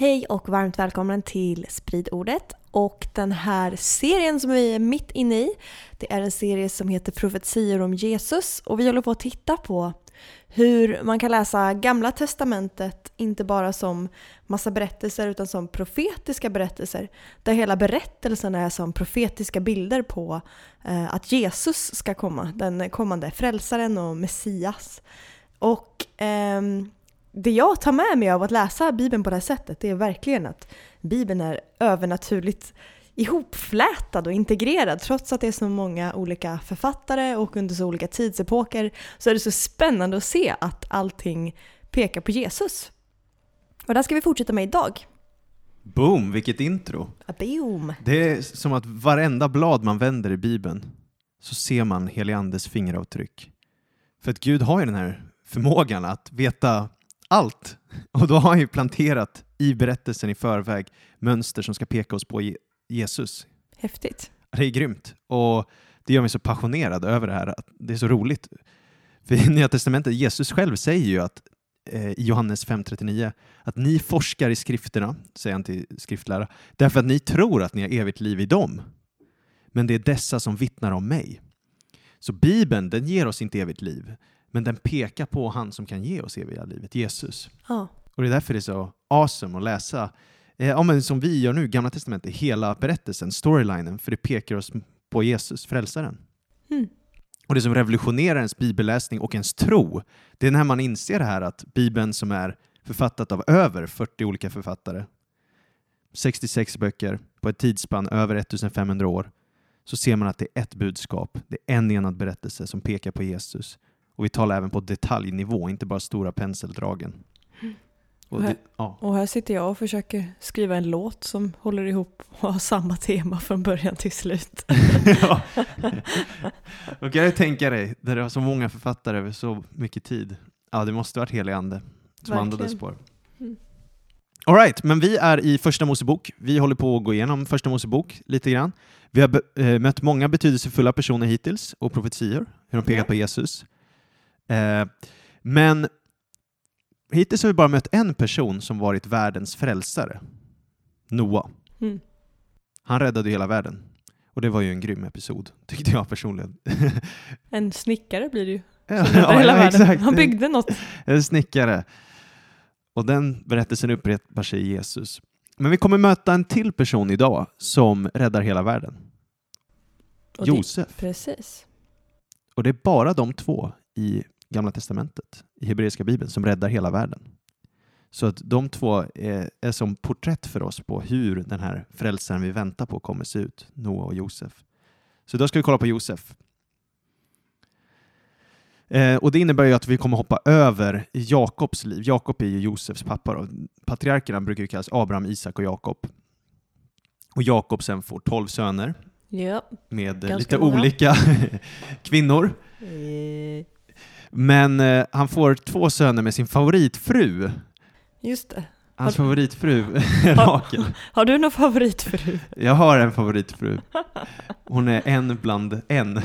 Hej och varmt välkommen till Sprid ordet. Och den här serien som vi är mitt inne i, det är en serie som heter Profetior om Jesus. Och vi håller på att titta på hur man kan läsa Gamla Testamentet inte bara som massa berättelser utan som profetiska berättelser. Där hela berättelsen är som profetiska bilder på eh, att Jesus ska komma, den kommande frälsaren och Messias. Och ehm, det jag tar med mig av att läsa Bibeln på det här sättet det är verkligen att Bibeln är övernaturligt ihopflätad och integrerad. Trots att det är så många olika författare och under så olika tidsepoker så är det så spännande att se att allting pekar på Jesus. Och det ska vi fortsätta med idag. Boom, vilket intro! Boom! Det är som att varenda blad man vänder i Bibeln så ser man Heligandes fingeravtryck. För att Gud har ju den här förmågan att veta allt. Och då har han ju planterat i berättelsen i förväg mönster som ska peka oss på Jesus. Häftigt. Det är grymt. Och det gör mig så passionerad över det här. Att det är så roligt. För i Nya Testamentet, Jesus själv säger ju att eh, i Johannes 5.39 att ni forskar i skrifterna, säger han till skriftlärare, därför att ni tror att ni har evigt liv i dem. Men det är dessa som vittnar om mig. Så Bibeln, den ger oss inte evigt liv, men den pekar på han som kan ge oss eviga livet, Jesus. Ja. Och det är därför det är så awesome att läsa, eh, ja, men som vi gör nu, Gamla Testamentet, hela berättelsen, storylinen, för det pekar oss på Jesus, frälsaren. Mm. Och det som revolutionerar ens bibelläsning och ens tro, det är när man inser det här att Bibeln som är författat av över 40 olika författare, 66 böcker på ett tidsspann över 1500 år, så ser man att det är ett budskap, det är en enad berättelse som pekar på Jesus. Och vi talar även på detaljnivå, inte bara stora penseldragen. Och det, ja. Och här sitter jag och försöker skriva en låt som håller ihop och har samma tema från början till slut. ja. Då kan du tänka dig, där det har så många författare över så mycket tid. Ja, det måste varit helig ande som Verkligen. andades på. Mm. All right, men vi är i Första Mosebok. Vi håller på att gå igenom Första Mosebok lite grann. Vi har eh, mött många betydelsefulla personer hittills och profetior, hur de pekar Ja. på Jesus. Eh, men hittills har vi bara mött en person som varit världens frälsare, Noa. Mm. Han räddade hela världen. Och det var ju en grym episod, tyckte jag personligen. En snickare blir det ju. ja, hela världen. exakt. Han byggde något. En snickare. Och den berättelsen upprepar sig i Jesus. Men vi kommer möta en till person idag som räddar hela världen. Och det- Josef. Precis. Och det är bara de två i Gamla Testamentet, i Hebreiska Bibeln, som räddar hela världen. Så att de två är, är som porträtt för oss på hur den här frälsaren vi väntar på kommer se ut, Noa och Josef. Så då ska vi kolla på Josef. Eh, och det innebär ju att vi kommer hoppa över Jakobs liv. Jakob är ju Josefs pappa. Då. Patriarkerna brukar ju kallas Abraham, Isak och Jakob. Och Jakob sen får tolv söner Ja. med lite många. olika kvinnor. Eh, Men eh, han får två söner med sin favoritfru. Just det. Hans Har- favoritfru, Rakel. Har du någon favoritfru? Jag har en favoritfru. Hon är en bland en.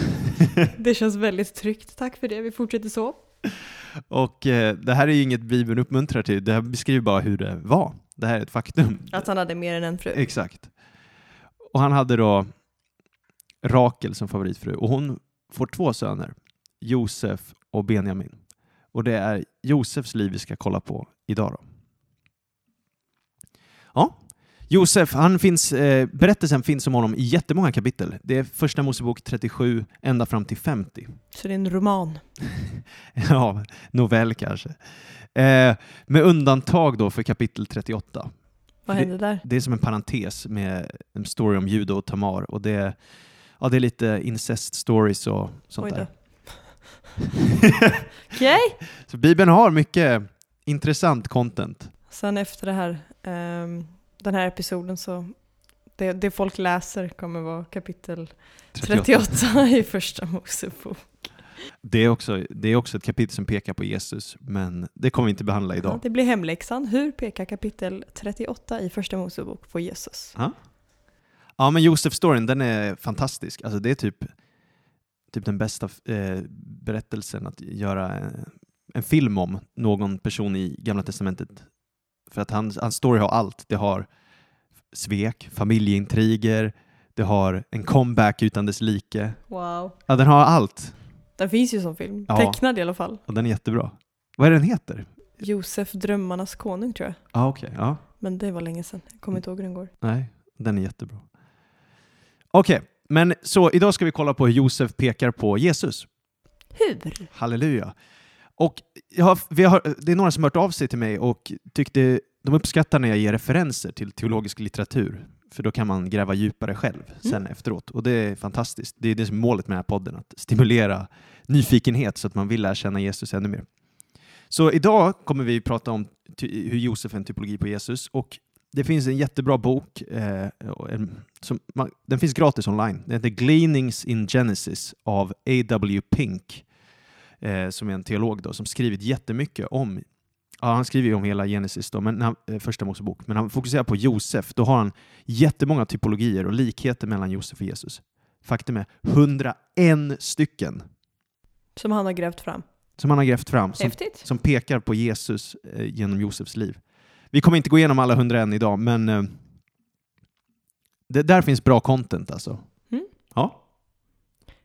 Det känns väldigt tryggt. Tack för det. Vi fortsätter så. Och eh, det här är ju inget Bibeln uppmuntrar till, det här beskriver bara hur det var. Det här är ett faktum. Att han hade mer än en fru. Exakt. Och han hade då Rakel som favoritfru och hon får två söner, Josef och Benjamin. Och det är Josefs liv vi ska kolla på idag då. Ja, Josef, han finns, eh, berättelsen finns om honom i jättemånga kapitel. Det är första Mosebok 37 ända fram till 50. Så det är en roman. ja, novell kanske. Eh, med undantag då för kapitel 38. Vad Det- hände där? Det är som en parentes med en story om Judo och Tamar och det, ja, det är lite incest stories och sånt där. Okej. Så Bibeln har mycket intressant content. Sen efter det här, ehm, den här episoden så det, det folk läser kommer vara kapitel 38 i första Mosebok. Det är, också, det är också ett kapitel som pekar på Jesus, men det kommer vi inte behandla Ja, idag. det blir hemläxan. Hur pekar kapitel 38 i första Mosebok på Jesus? Ja, men Josef-storyn, den är fantastisk. Alltså, det är typ, typ den bästa eh, berättelsen att göra eh, en film om någon person i Gamla Testamentet. För att hans, hans story har allt. Det har svek, familjeintriger, det har en comeback utan dess like. Wow. Ja, den har allt. Den finns ju som film. Ja. Tecknad i alla fall. Och den är jättebra. Vad är den heter? Josef Drömmarnas konung tror jag. Ja, okej. Ja. Men det var länge sedan. Jag kommer inte ihåg hur den går. Nej, den är jättebra. Okej, men så idag ska vi kolla på hur Josef pekar på Jesus. Hur? Halleluja. Och jag har, vi har, det är några som har hört av sig till mig och tyckte de uppskattar när jag ger referenser till teologisk litteratur. För då kan man gräva djupare själv sen efteråt. Och det är fantastiskt. Det är det som är målet med den här podden, att stimulera nyfikenhet så att man vill lära känna Jesus ännu mer. Så idag kommer vi prata om hur Josef är en typologi på Jesus. Och det finns en jättebra bok, eh, en, som, man, den finns gratis online. Den heter Gleanings in Genesis av A.W. Pink eh, som är en teolog då, som skrivit jättemycket om Ja, han skriver ju om hela Genesis, då, men, han- eh, första Mosebok, men han fokuserar på Josef. Då har han jättemånga typologier och likheter mellan Josef och Jesus. Faktum är 101 stycken Som han har grävt fram. som han har grävt fram som, Häftigt. som pekar på Jesus eh, genom Josefs liv. Vi kommer inte gå igenom alla 101 idag, men eh, det, där finns bra content alltså. Mm. Ja.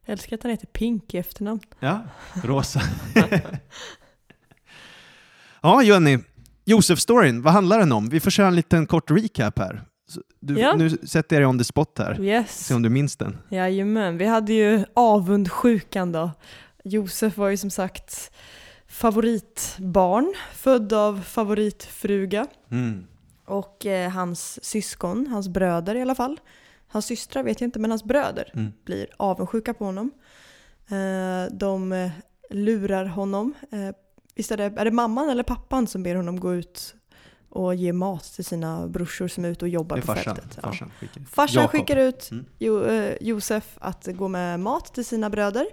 Jag älskar att han heter Pink i efternamn. Ja, rosa. ja, Jenny. Josef-storyn, vad handlar den om? Vi får köra en liten kort recap här. Du, Ja. Nu sätter jag dig on the spot här. Yes. Se om du minns den. Jajamän, vi hade ju avundsjukan då. Josef var ju som sagt favoritbarn, född av favoritfruga. Mm. Och eh, hans syskon, hans bröder i alla fall. Hans systrar vet jag inte, men hans bröder Mm. blir avundsjuka på honom. Eh, de eh, lurar honom. Eh, visst är det, är det mamman eller pappan som ber honom gå ut och ge mat till sina brorsor som är ute och jobbar på farsan. fältet? Ja. farsan skickar. Farsan skickar ut Mm. jo, eh, Josef att gå med mat till sina bröder.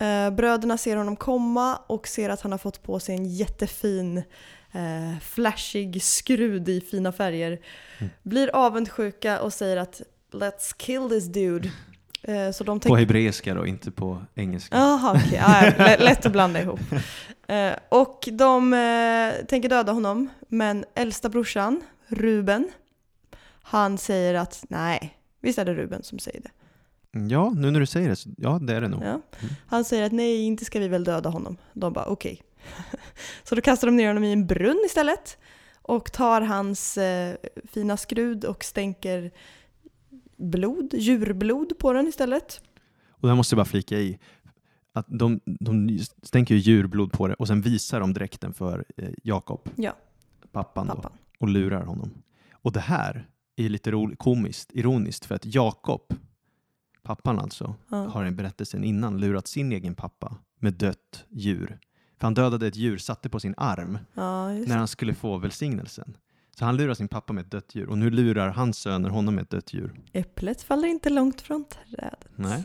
Eh, bröderna ser honom komma och ser att han har fått på sig en jättefin eh, flashig skrud i fina färger. Mm. Blir avundsjuka och säger att “Let's kill this dude”. Eh, så de På tänker... hebreiska då, inte på engelska. Jaha, okej. Ja, lä- lätt att blanda ihop. Eh, och de eh, tänker döda honom, men äldsta brorsan, Ruben, han säger att nej, visst är det Ruben som säger det? Ja, nu när du säger det, så, ja det är det nog. Ja. Han säger att nej, inte ska vi väl döda honom. De bara okej. Så då kastar de ner honom i en brunn istället och tar hans eh, fina skrud och stänker blod, djurblod på den istället. Och där måste jag bara flika i att de, de stänker ju djurblod på det och sen visar de dräkten för eh, Jakob, Ja, pappan, Då, pappan. och lurar honom. Och det här är lite ro- komiskt, ironiskt, för att Jakob, pappan alltså, Ja. har i berättelsen innan lurat sin egen pappa med dött djur. För han dödade ett djur, satte på sin arm Ja, när han skulle få välsignelsen. Så han lurar sin pappa med ett dött djur och nu lurar hans söner honom med ett dött djur. Äpplet faller inte långt från trädet. Nej.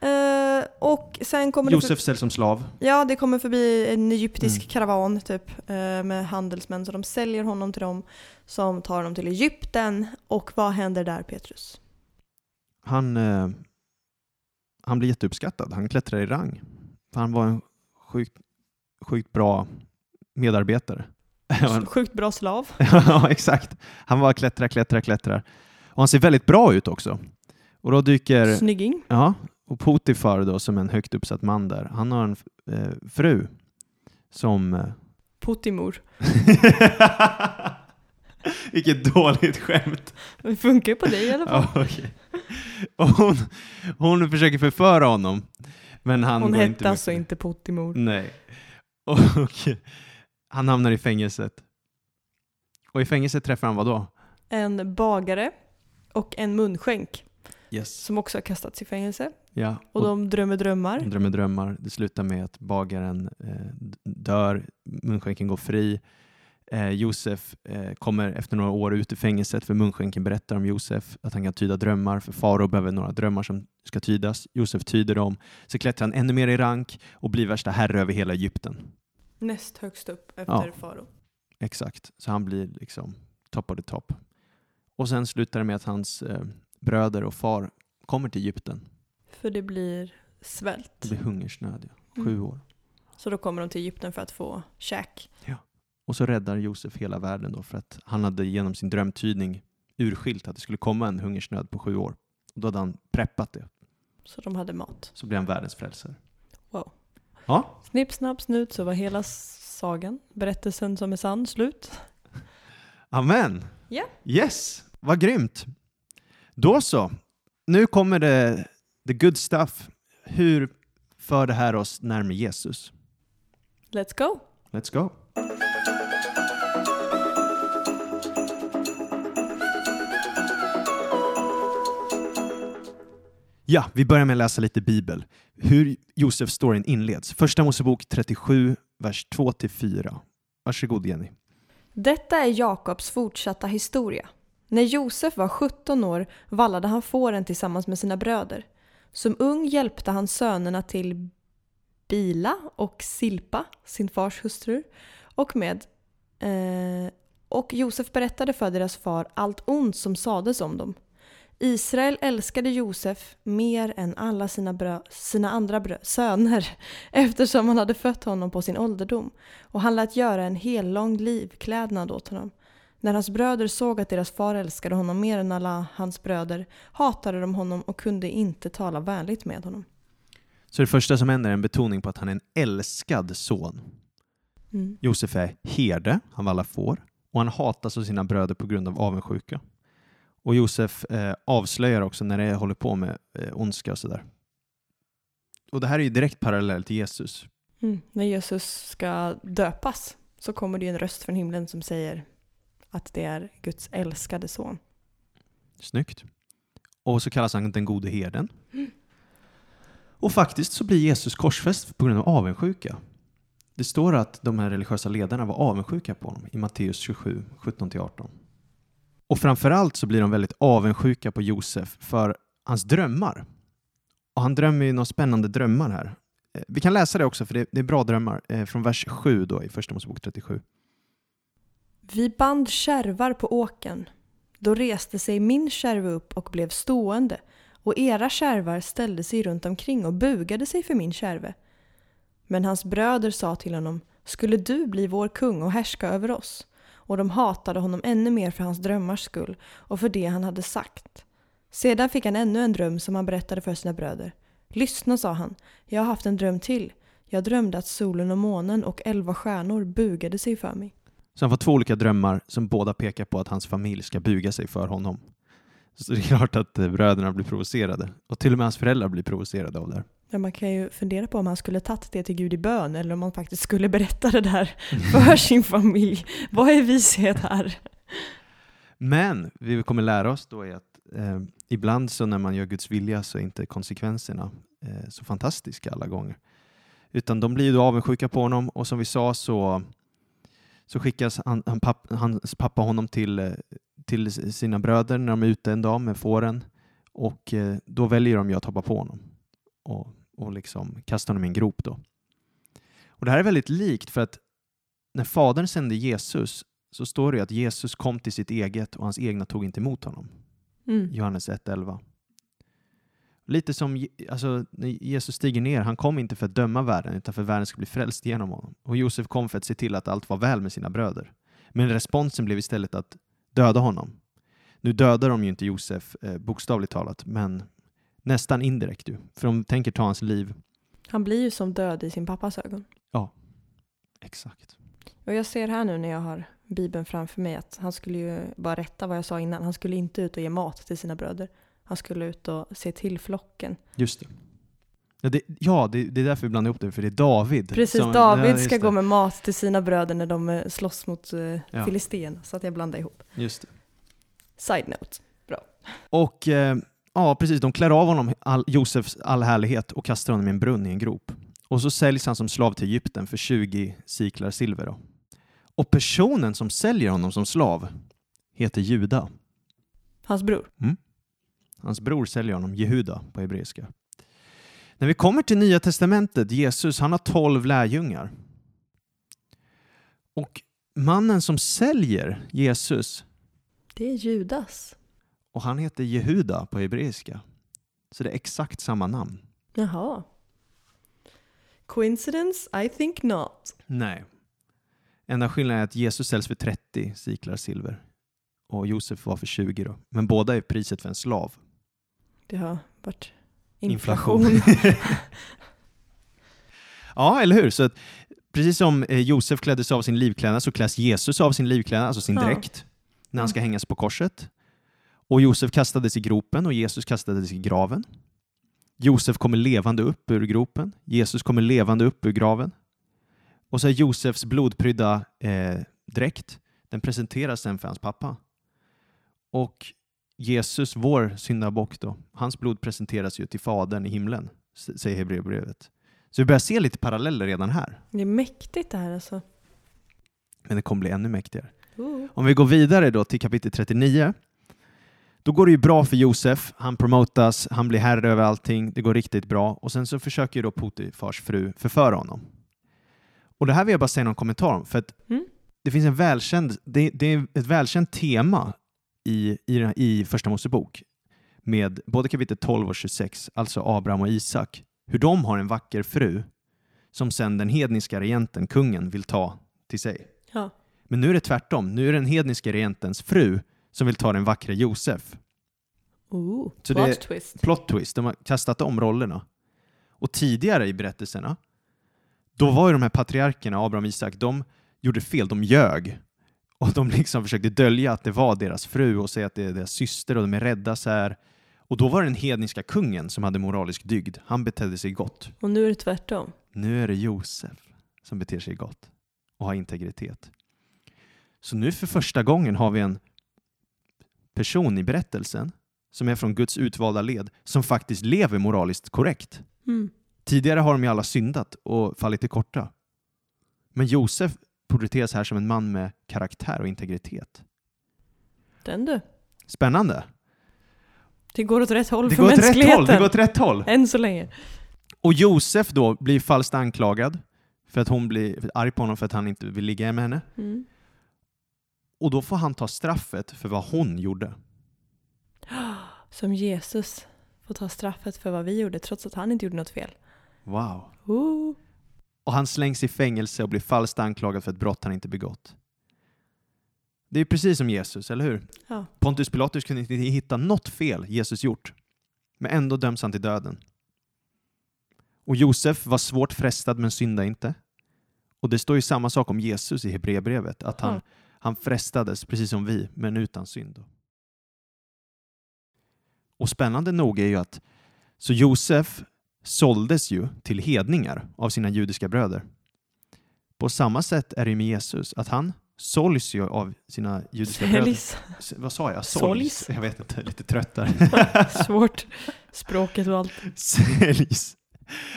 Eh, och sen kommer Josef säljs som slav. ja, det kommer förbi en egyptisk Mm. karavan typ, eh, med handelsmän, så de säljer honom till dem som tar honom till Egypten. Och vad händer där Petrus? Han, eh, han blir jätteuppskattad. Han klättrar i rang. För han var en sjukt, sjukt bra medarbetare. Sjukt bra slav. ja, exakt. Han var klättra, klättra, klättrar. Och han ser väldigt bra ut också. Och då dyker... Snygging. Ja, och Potifar då som en högt uppsatt man där, han har en eh, fru som... Eh, Puttimor. Vilket dåligt skämt. Det funkar ju på dig i alla fall. Ja, okej. Och hon, hon försöker förföra honom. Men han Hon hette inte alltså inte Puttimor. Nej. Och, han hamnar i fängelset. Och i fängelset träffar han vad då? En bagare och en munskänk Yes. som också har kastats i fängelse. Ja, Och de drömmer de drömmar. drömmer drömmar. Det slutar med att bagaren eh, dör, munskänken går fri. Eh, Josef eh, kommer efter några år ut ur fängelset för munskänken berättar om Josef att han kan tyda drömmar. För farao behöver några drömmar som ska tydas. Josef tyder dem. Så klättrar han ännu mer i rank och blir värsta herre över hela Egypten. Näst högst upp efter Ja. farao. Exakt, så han blir liksom top of the top. Och sen slutar det med att hans eh, bröder och far kommer till Egypten. För det blir svält. Det blir hungersnöd, ja. sju Mm. år. Så då kommer de till Egypten för att få käk. Och så räddar Josef hela världen då för att han hade genom sin drömtydning urskilt att det skulle komma en hungersnöd på sju år. Och då hade han preppat det. Så de hade mat. Så blev han världens frälsare. Wow. Ja, Snipp, snapp, snut så var hela sagan, berättelsen som är sann, slut. amen. Ja. Yes, vad grymt. Då så. Nu kommer det the good stuff. Hur för det här oss närmare Jesus? Let's go! Let's go. Ja, vi börjar med att läsa lite bibel. Hur Josef-storyn inleds. Första Mosebok 37, vers 2-4. Varsågod Jenny. Detta är Jakobs fortsatta historia. När Josef var 17 år vallade han fåren tillsammans med sina bröder. Som ung hjälpte han sönerna till Bila och Silpa, sin fars hustrur, och med eh, och Josef berättade för deras far allt ont som sades om dem. Israel älskade Josef mer än alla sina, brö- sina andra brö- söner eftersom han hade fött honom på sin ålderdom och han lät göra en hellång livklädnad åt honom. När hans bröder såg att deras far älskade honom mer än alla hans bröder hatade de honom och kunde inte tala vänligt med honom. Så det första som händer är en betoning på att han är en älskad son. Mm. Josef är herde, han vallar får, och han hatas av sina bröder på grund av avundsjuka. Och Josef eh, avslöjar också när det håller på med eh, ondska och sådär. Och det här är ju direkt parallellt till Jesus. Mm. När Jesus ska döpas så kommer det ju en röst från himlen som säger att det är Guds älskade son. Snyggt. Och så kallas han den gode herden. Och faktiskt så blir Jesus korsfäst på grund av avundsjuka. Det står att de här religiösa ledarna var avundsjuka på honom i Matteus 27, 17-18. Och framförallt så blir de väldigt avundsjuka på Josef för hans drömmar. Och han drömmer ju några spännande drömmar här. Eh, vi kan läsa det också för det är bra drömmar eh, från vers 7 då i Första Mosebok 37. Vi band kärvar på åken. Då reste sig min kärva upp och blev stående och era kärvar ställde sig runt omkring och bugade sig för min kärve. Men hans bröder sa till honom, skulle du bli vår kung och härska över oss? Och de hatade honom ännu mer för hans drömmars skull och för det han hade sagt. Sedan fick han ännu en dröm som han berättade för sina bröder. Lyssna, sa han, jag har haft en dröm till. Jag drömde att solen och månen och elva stjärnor bugade sig för mig. Så han får två olika drömmar som båda pekar på att hans familj ska buga sig för honom. Så det är klart att eh, bröderna blir provocerade. Och till och med hans föräldrar blir provocerade av det här. Men man kan ju fundera på om han skulle tagit det till Gud i bön eller om han faktiskt skulle berätta det där för sin familj. Vad är vishet här? Men vi kommer lära oss då är att eh, ibland så när man gör Guds vilja så är inte konsekvenserna eh, så fantastiska alla gånger. Utan de blir ju då avundsjuka på honom och som vi sa så, så skickas han, han papp, hans pappa honom till, till sina bröder när de är ute en dag med fåren och eh, då väljer de ju att hoppa på honom och, och liksom kasta honom i en grop då. Och det här är väldigt likt för att när fadern sände Jesus så står det att Jesus kom till sitt eget och hans egna tog inte emot honom. Mm. Johannes 1.11. Lite som alltså, när Jesus stiger ner, han kom inte för att döma världen utan för att världen skulle bli frälst genom honom. Och Josef kom för att se till att allt var väl med sina bröder. Men responsen blev istället att döda honom. Nu dödar de ju inte Josef eh, bokstavligt talat, men nästan indirekt ju. För de tänker ta hans liv. Han blir ju som död i sin pappas ögon. Exakt. Och jag ser här nu när jag har Bibeln framför mig att han skulle ju bara rätta vad jag sa innan. Han skulle inte ut och ge mat till sina bröder. Han skulle ut och se till flocken. Just det. Ja, det, ja det, det är därför vi blandar ihop det, för det är David. Precis, som- David ja, ska det. gå med mat till sina bröder när de eh, slåss mot uh, Ja. Filisten. Så att jag blandar ihop. Just det. Side note. Och eh, Ja, precis. De klär av honom all, Josefs all härlighet och kastar honom i en brunn i en grop. Och så säljs han som slav till Egypten för 20 siklar silver. Då. Och personen som säljer honom som slav heter Juda. Hans bror? Hans bror säljer honom, Jehuda på hebreiska. När vi kommer till Nya Testamentet, Jesus, han har tolv lärjungar. Och mannen som säljer Jesus, Det är Judas. Och han heter Jehuda på hebreiska. Så det är exakt samma namn. Jaha. Coincidence? I think not. Nej. Enda skillnaden är att Jesus säljs för 30 siklar silver och Josef var för 20 då. Men båda är priset för en slav. Det har varit Inflation. inflation. Ja, eller hur? Så att, precis som eh, Josef kläddes av sin livklädnad så kläs Jesus av sin livklädnad, alltså sin Ja. dräkt, när han ska hängas på korset. Och Josef kastades i gropen och Jesus kastades i graven. Josef kommer levande upp ur gropen. Jesus kommer levande upp ur graven. Och så är Josefs blodprydda eh, dräkt, den presenteras sen för hans pappa. Och Jesus, vår syndabock då, hans blod presenteras ju till Fadern i himlen, säger Hebreerbrevet. Så vi börjar se lite paralleller redan här, Det är mäktigt det här alltså. men det kommer bli ännu mäktigare. Oh. Om vi går vidare då till kapitel 39, då går det ju bra för Josef. Han promotas, han blir herre över allting, det går riktigt bra. Och sen så försöker ju då Potifars fru förföra honom. Och det här vill jag bara säga någon kommentar om, för att Mm. det finns en välkänd, det, det är ett välkänt tema i, i, den här- i Första Mosebok med både kapitel 12 och 26, alltså Abraham och Isak, hur de har en vacker fru som sen den hedniska regenten, kungen, vill ta till sig. Ja. Men nu är det tvärtom. Nu är den hedniska regentens fru som vill ta den vackra Josef. Oh. Så Plot det- twist. Plot twist, de har kastat om rollerna. Och tidigare i berättelserna, då var ju de här patriarkerna, Abraham och Isak, de gjorde fel, de ljög. Och de liksom försökte dölja att det var deras fru och säga att det är deras syster och de är rädda så här. Och då var det den hedniska kungen som hade moralisk dygd. Han betedde sig gott. Och nu är det tvärtom. Nu är det Josef som beter sig gott och har integritet. Så nu för första gången har vi en person i berättelsen som är från Guds utvalda led som faktiskt lever moraliskt korrekt. Mm. Tidigare har de ju alla syndat och fallit till korta. Men Josef porträtteras här som en man med karaktär och integritet. Den du. Spännande! Det går åt rätt håll Det för går åt rätt mänskligheten. håll! Det går åt rätt håll! Än så länge. Och Josef då blir falskt anklagad för att hon blir arg på honom för att han inte vill ligga med henne. Mm. Och då får han ta straffet för vad hon gjorde. Som Jesus får ta straffet för vad vi gjorde trots att han inte gjorde något fel. Wow. Oh. Och han slängs i fängelse och blir falskt anklagad för ett brott han inte begått. Det är precis som Jesus, eller hur? Ja. Pontius Pilatus kunde inte hitta något fel Jesus gjort, men ändå döms han till döden. Och Josef var svårt frestad men syndade inte. Och det står ju samma sak om Jesus i Hebreerbrevet, att han. Han frestades precis som vi, men utan synd. Och spännande nog är ju att så Josef såldes ju till hedningar av sina judiska bröder. På samma sätt är det med Jesus, att han såljs ju av sina judiska bröder. Säljs. S- Vad sa jag? Såljs. Jag vet inte, lite trött där. Svårt. Språket och allt. Säljs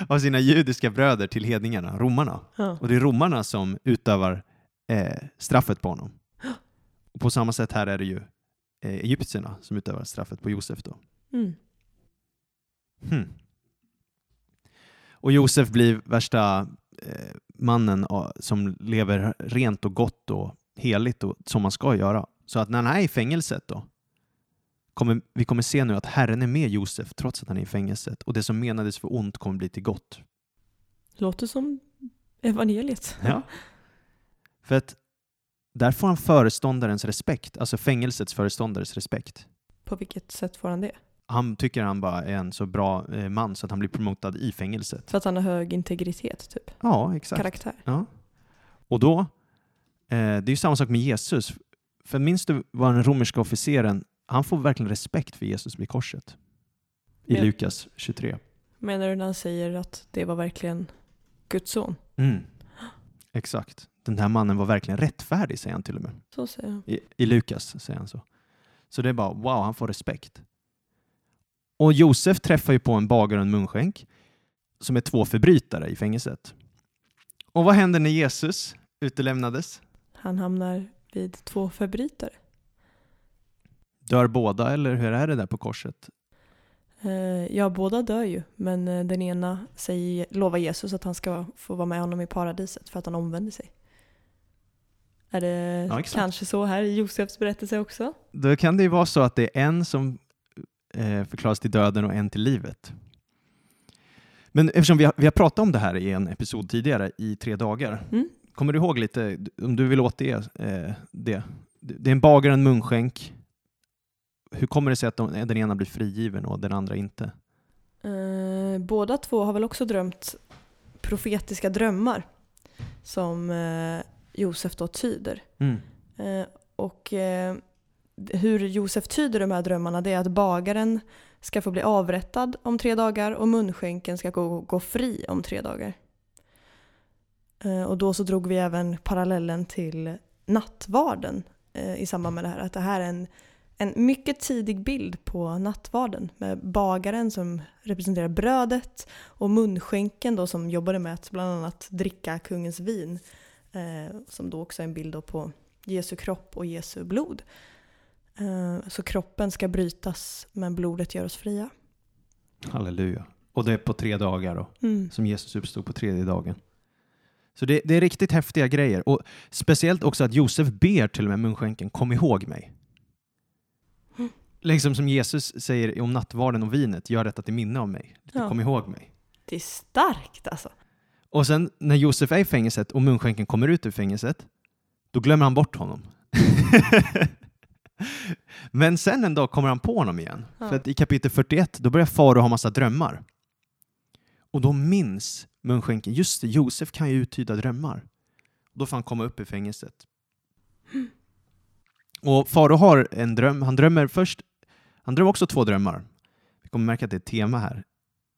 av sina judiska bröder till hedningarna, romarna. Ja. Och det är romarna som utövar eh, straffet på honom. Och på samma sätt här är det ju eh, egyptierna som utövar straffet på Josef då. Mm. Hmm. Och Josef blir värsta eh, mannen ah, som lever rent och gott och heligt och, som man ska göra. Så att när han är i fängelset då, kommer, vi kommer se nu att Herren är med Josef trots att han är i fängelset och det som menades för ont kommer bli till gott. Låter som evangeliet. Ja. För att där får han föreståndarens respekt, alltså fängelsets föreståndares respekt. På vilket sätt får han det? Han tycker han bara är en så bra eh, man så att han blir promotad i fängelset. För att han har hög integritet, typ. Ja, exakt. Karaktär. Ja. Och då, eh, det är ju samma sak med Jesus. För minns du vad den romerska officeren, han får verkligen respekt för Jesus vid korset. I Ja. Lukas 23. Menar du när han säger att det var verkligen Guds son? Mm. Exakt. Den här mannen var verkligen rättfärdig, säger han till och med. Så säger jag. I, I Lukas säger han så. Så det är bara, wow, han får respekt. Och Josef träffar ju på en bagare och en munskänk som är två förbrytare i fängelset. Och vad händer när Jesus utelämnades? Han hamnar vid två förbrytare. Dör båda eller hur är det där på korset? Eh, Ja, båda dör ju, men eh, den ena säger, lovar Jesus att han ska få vara med honom i paradiset för att han omvänder sig. Är det Ja, kanske så här i Josefs berättelse också? Då kan det ju vara så att det är en som eh, förklaras till döden och en till livet. Men eftersom vi har, vi har pratat om det här i en episod tidigare i tre dagar. Mm. Kommer du ihåg lite, om du vill återge eh, det? Det är en bagare och en munskänk. Hur kommer det sig att de, den ena blir frigiven och den andra inte? Eh, båda två har väl också drömt profetiska drömmar som eh, Josef då tyder. Mm. Eh, och eh, hur Josef tyder de här drömmarna det är att bagaren ska få bli avrättad om tre dagar och munskänken ska gå, gå fri om tre dagar. Eh, och då så drog vi även parallellen till nattvarden eh, i samband med det här. Att det här är en, en mycket tidig bild på nattvarden med bagaren som representerar brödet och munskänken då som jobbade med att bland annat dricka kungens vin. Eh, som då också är en bild på Jesu kropp och Jesu blod. Eh, så kroppen ska brytas men blodet gör oss fria. Halleluja. Och det är på tre dagar då, Mm. som Jesus uppstod på tredje dagen. Så det, det är riktigt häftiga grejer. Och speciellt också att Josef ber till och med munskänken, kom ihåg mig. Mm. Liksom som Jesus säger om nattvarden och vinet, gör detta till minne av mig. Ja. Kom ihåg mig. Det är starkt alltså. Och sen när Josef är i fängelset och munskänken kommer ut ur fängelset, då glömmer han bort honom. Men sen en dag kommer han på honom igen. Ja. För att i kapitel 41, då börjar Farao ha massa drömmar. Och då minns munskänken, just det, Josef kan ju uttyda drömmar. Då får han komma upp i fängelset. Och Farao har en dröm, han drömmer först, han drömmer också två drömmar. Vi kommer märka att det är ett tema här,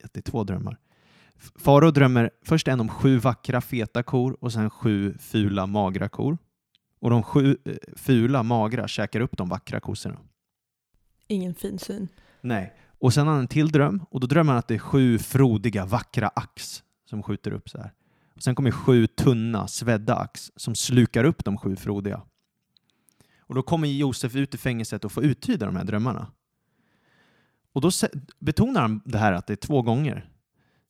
att det är två drömmar. Farao drömmer först en om sju vackra feta kor och sen sju fula magra kor. Och de sju eh, fula magra käkar upp de vackra kossorna. Ingen fin syn. Nej. Och sen har han en till dröm och då drömmer han att det är sju frodiga vackra ax som skjuter upp så här. Och sen kommer sju tunna svedda ax som slukar upp de sju frodiga. Och då kommer Josef ut i fängelset och får uttyda de här drömmarna. Och då betonar han det här att det är två gånger.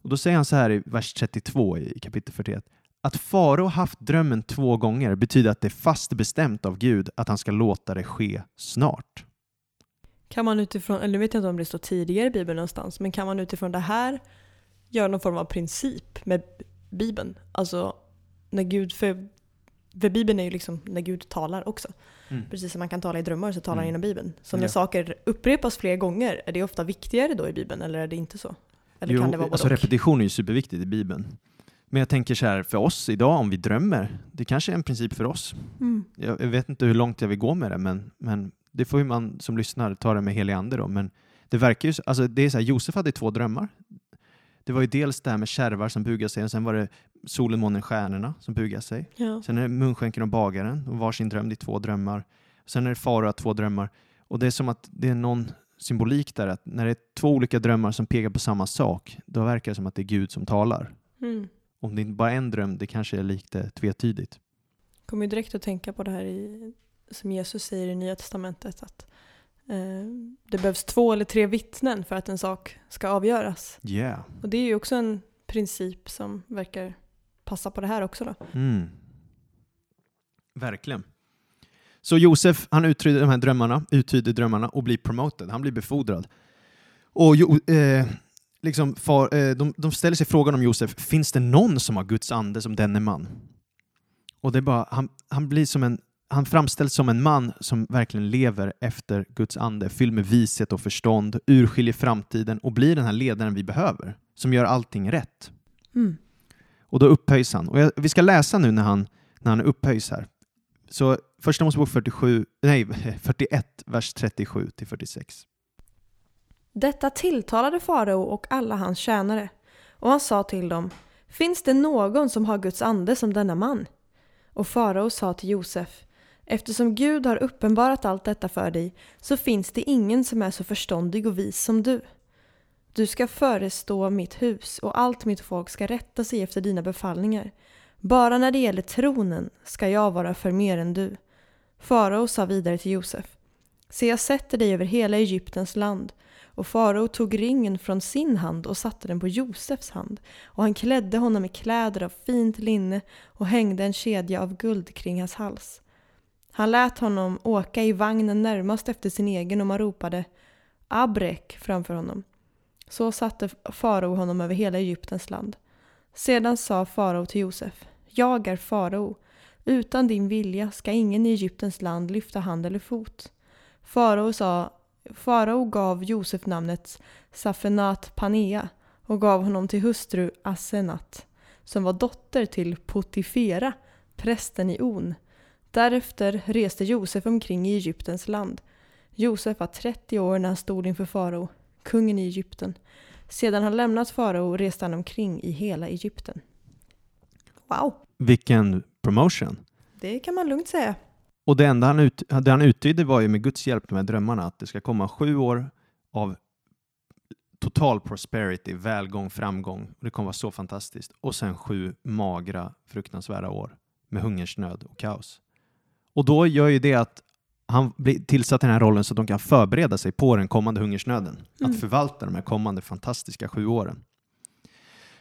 Och då säger han så här i vers 32 i kapitel 41. Att farao haft drömmen två gånger betyder att det är fast bestämt av Gud att han ska låta det ske snart. Kan man utifrån, eller nu vet jag inte om det står tidigare i Bibeln någonstans, men kan man utifrån det här göra någon form av princip med Bibeln? Alltså när Gud, för, för Bibeln är ju liksom när Gud talar också. Mm. Precis som man kan tala i drömmar så talar han Mm. genom Bibeln. Så när Ja. saker upprepas fler gånger, är det ofta viktigare då i Bibeln eller är det inte så? Eller Jo, kan det vara alltså repetition är ju superviktigt i Bibeln. Men jag tänker så här, för oss idag, om vi drömmer, det kanske är en princip för oss. Mm. Jag jag vet inte hur långt jag vill gå med det, men, men det får ju man som lyssnar ta det med helig ande då. Men det verkar ju, så- alltså det är så här, Josef hade två drömmar. Det var ju dels det här med kärvar som bugar sig, och sen var det solen, månen, stjärnorna som bugar sig. Ja. Sen är det munskänken och bagaren, och varsin dröm, det är två drömmar. Sen är det farao, har två drömmar. Och det är som att det är någon symbolik där, att när det är två olika drömmar som pekar på samma sak, då verkar det som att det är Gud som talar. Mm. Om det inte bara är en dröm, det kanske är lite tvetydigt. kommer ju direkt att tänka på det här i, som Jesus säger i Nya Testamentet att eh, det behövs två eller tre vittnen för att en sak ska avgöras. Yeah. Och det är ju också en princip som verkar passa på det här också då. Mm. Verkligen. Så Josef, han uttyder de här drömmarna, uttyder drömmarna och blir promoted. Han blir befordrad. Och jo, eh, liksom far, eh, de, de ställer sig frågan om Josef, finns det någon som har Guds ande som denne man? Och det är bara, han, han blir som en han framställs som en man som verkligen lever efter Guds ande, fylld med vishet och förstånd, urskiljer framtiden och blir den här ledaren vi behöver, som gör allting rätt. Mm. Och då upphöjs han. Och jag, vi ska läsa nu när han, när han upphöjs här. Så första Mosebok 47, nej, 41, vers 37 till 46. Detta tilltalade farao och alla hans tjänare. Och han sa till dem, finns det någon som har Guds ande som denna man? Och farao sa till Josef, eftersom Gud har uppenbarat allt detta för dig så finns det ingen som är så förståndig och vis som du. Du ska förestå mitt hus och allt mitt folk ska rätta sig efter dina befallningar. Bara när det gäller tronen ska jag vara för mer än du. Farao sa vidare till Josef. Se, jag sätter dig över hela Egyptens land. Och farao tog ringen från sin hand och satte den på Josefs hand. Och han klädde honom i kläder av fint linne och hängde en kedja av guld kring hans hals. Han lät honom åka i vagnen närmast efter sin egen och man ropade Abrek framför honom. Så satte farao honom över hela Egyptens land. Sedan sa farao till Josef jag är farao. Utan din vilja ska ingen i Egyptens land lyfta hand eller fot. Farao sa Farao gav Josef namnet Safenat Panea och gav honom till hustru Asenat som var dotter till Potifera, prästen i On. Därefter reste Josef omkring i Egyptens land. Josef var 30 år när han stod inför farao, kungen i Egypten. Sedan han lämnat farao reste han omkring i hela Egypten. Wow, Vilken promotion! det kan man lugnt säga. Och det enda han, ut, det han uttydde var ju med Guds hjälp, de här drömmarna, att det ska komma sju år av total prosperity, välgång, framgång. Och det kommer vara så fantastiskt. Och sen sju magra, fruktansvärda år med hungersnöd och kaos. Och då gör ju det att han blir tillsatt i den här rollen så att de kan förbereda sig på den kommande hungersnöden. Mm. Att förvalta de här kommande fantastiska sju åren.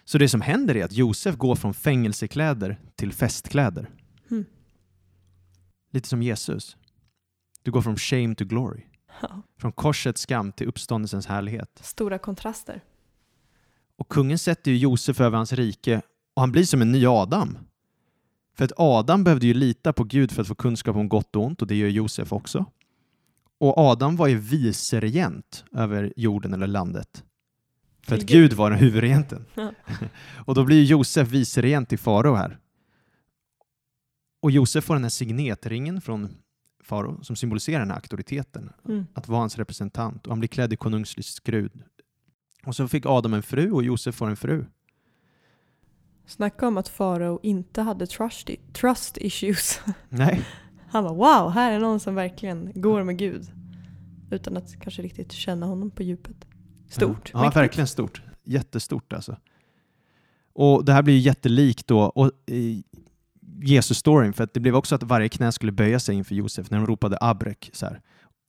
Så det som händer är att Josef går från fängelsekläder till festkläder. Mm. Lite som Jesus. Du går från shame to glory. Ja, Från korsets skam till uppståndelsens härlighet. stora kontraster. Och kungen sätter ju Josef över hans rike och han blir som en ny Adam. För att Adam behövde ju lita på Gud för att få kunskap om gott och ont och det gör Josef också. Och Adam var ju viceregent över jorden eller landet. För att Till Gud var den huvudregenten. Ja. och då blir Josef viceregent i farao här. Och Josef får den här signetringen från farao som symboliserar den här auktoriteten Mm. att vara hans representant och han blir klädd i konungslig skrud. Och så fick Adam en fru och Josef får en fru. Snacka om att farao inte hade trust, trust issues. Nej. Han var wow, här är någon som verkligen går med Gud. Utan att kanske riktigt känna honom på djupet. Stort. Ja, mäktigt. verkligen stort. Jättestort alltså. Och det här blir ju jättelikt då och, Jesus-storyn för att det blev också att varje knä skulle böja sig inför Josef när de ropade abrek. Så här.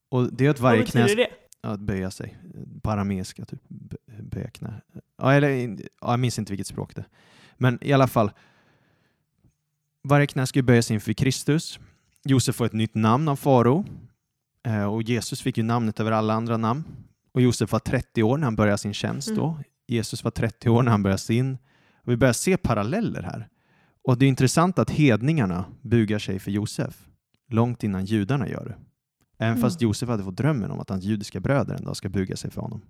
Och det är att varje Vad betyder knä... det? Ja, att böja sig. På arameiska, typ. Bö- Böja knä. Ja, eller, ja, jag minns inte vilket språk det är. Men i alla fall. Varje knä ju böja sig inför Kristus. Josef får ett nytt namn av farao. Eh, och Jesus fick ju namnet över alla andra namn. Och Josef var 30 år när han började sin tjänst Mm. då. Jesus var 30 år när han började sin. Och vi börjar se paralleller här. Och det är intressant att hedningarna bugar sig för Josef långt innan judarna gör det. Även Mm. fast Josef hade fått drömmen om att hans judiska bröder en dag ska buga sig för honom.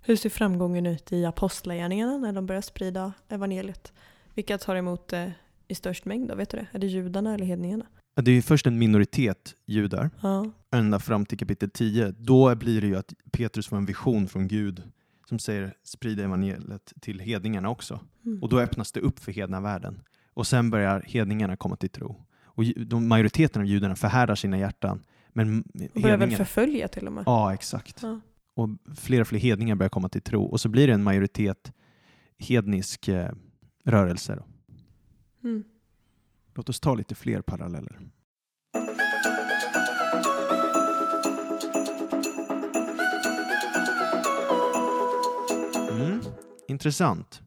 Hur ser framgången ut i apostlagärningarna när de börjar sprida evangeliet? Vilka tar emot det i störst mängd då? Vet du det? Är det judarna eller hedningarna? Det är ju först en minoritet judar, Ja. ända fram till kapitel 10. Då blir det ju att Petrus får en vision från Gud som säger sprida evangeliet till hedningarna också. Mm. Och då öppnas det upp för hedna världen. Och sen börjar hedningarna komma till tro. Och de, majoriteten av judarna förhärdar sina hjärtan. Men Och börjar väl förfölja till och med. Ja, exakt. Ja. Och fler och fler hedningar börjar komma till tro. Och så blir det en majoritet hednisk eh, rörelse. Mm. Låt oss ta lite fler paralleller. Mm, intressant.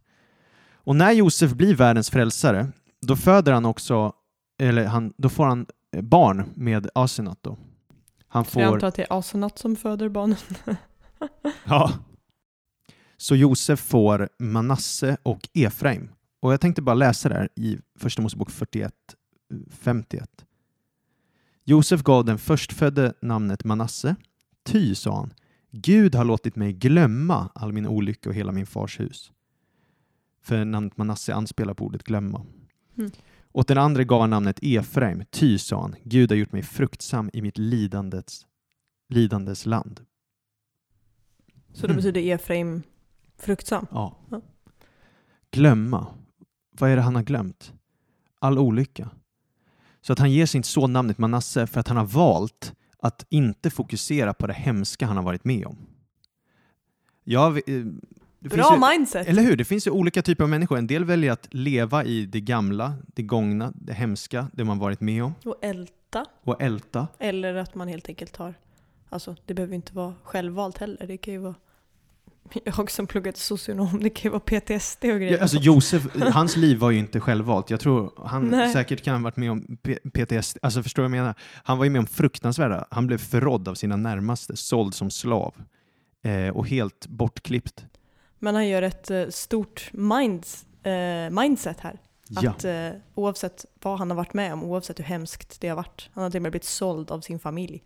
Och när Josef blir världens frälsare, då föder han också, eller han, då får han eh, barn med Asenat då. Han Så jag får, antar att det är Asenat som föder barnen. ja. Så Josef får Manasse och Efraim. Och jag tänkte bara läsa det här i Första Mosebok 41, 51. Josef gav den förstfödde namnet Manasse. Ty, sa han, Gud har låtit mig glömma all min olycka och hela min fars hus. För namnet Manasse anspelar på ordet glömma. Mm. Åt den andra gav han namnet Efraim. Ty, sa han, Gud har gjort mig fruktsam i mitt lidandets, lidandes land. Så det Mm. betyder Efraim fruktsam. Ja. Ja. Glömma. Vad är det han har glömt? All olycka. Så att han ger sin son namnet Manasse för att han har valt att inte fokusera på det hemska han har varit med om. Ja, vi- eh, Bra ju, mindset! Eller hur? Det finns ju olika typer av människor. En del väljer att leva i det gamla, det gångna, det hemska, det man varit med om Och älta. och älta. Eller att man helt enkelt har, alltså det behöver inte vara självvalt heller. Det kan ju vara, jag som pluggat socionom, det kan ju vara PTSD och grejer. Ja, alltså Josef, hans liv var ju inte självvalt. Jag tror han Nej. säkert kan ha varit med om PTSD. Alltså förstår du vad jag menar? Han var ju med om fruktansvärda. Han blev förrådd av sina närmaste, såld som slav eh, och helt bortklippt. Men han gör ett eh, stort minds, eh, mindset här. Ja, Att eh, oavsett vad han har varit med om, oavsett hur hemskt det har varit, han har till och med blivit såld av sin familj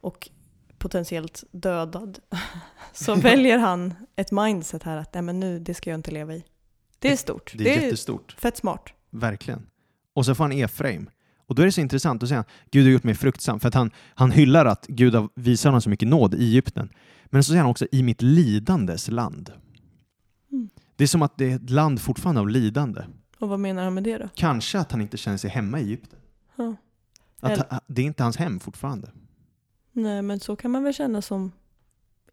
och potentiellt dödad, så väljer han ett mindset här att nej men nu, det ska jag inte leva i. Det är stort. det är jättestort. fett smart. Verkligen. Och så får han Efraim. Och då är det så intressant att säga Gud har gjort mig fruktsam. För att han, han hyllar att Gud har visat honom så mycket nåd i Egypten. Men så säger han också i mitt lidandes land. Mm. Det är som att det är ett land fortfarande av lidande. Och vad menar han med det då? Kanske att han inte känner sig hemma i Egypten. Ja. Att Eller- det är inte hans hem fortfarande. Nej men så kan man väl känna som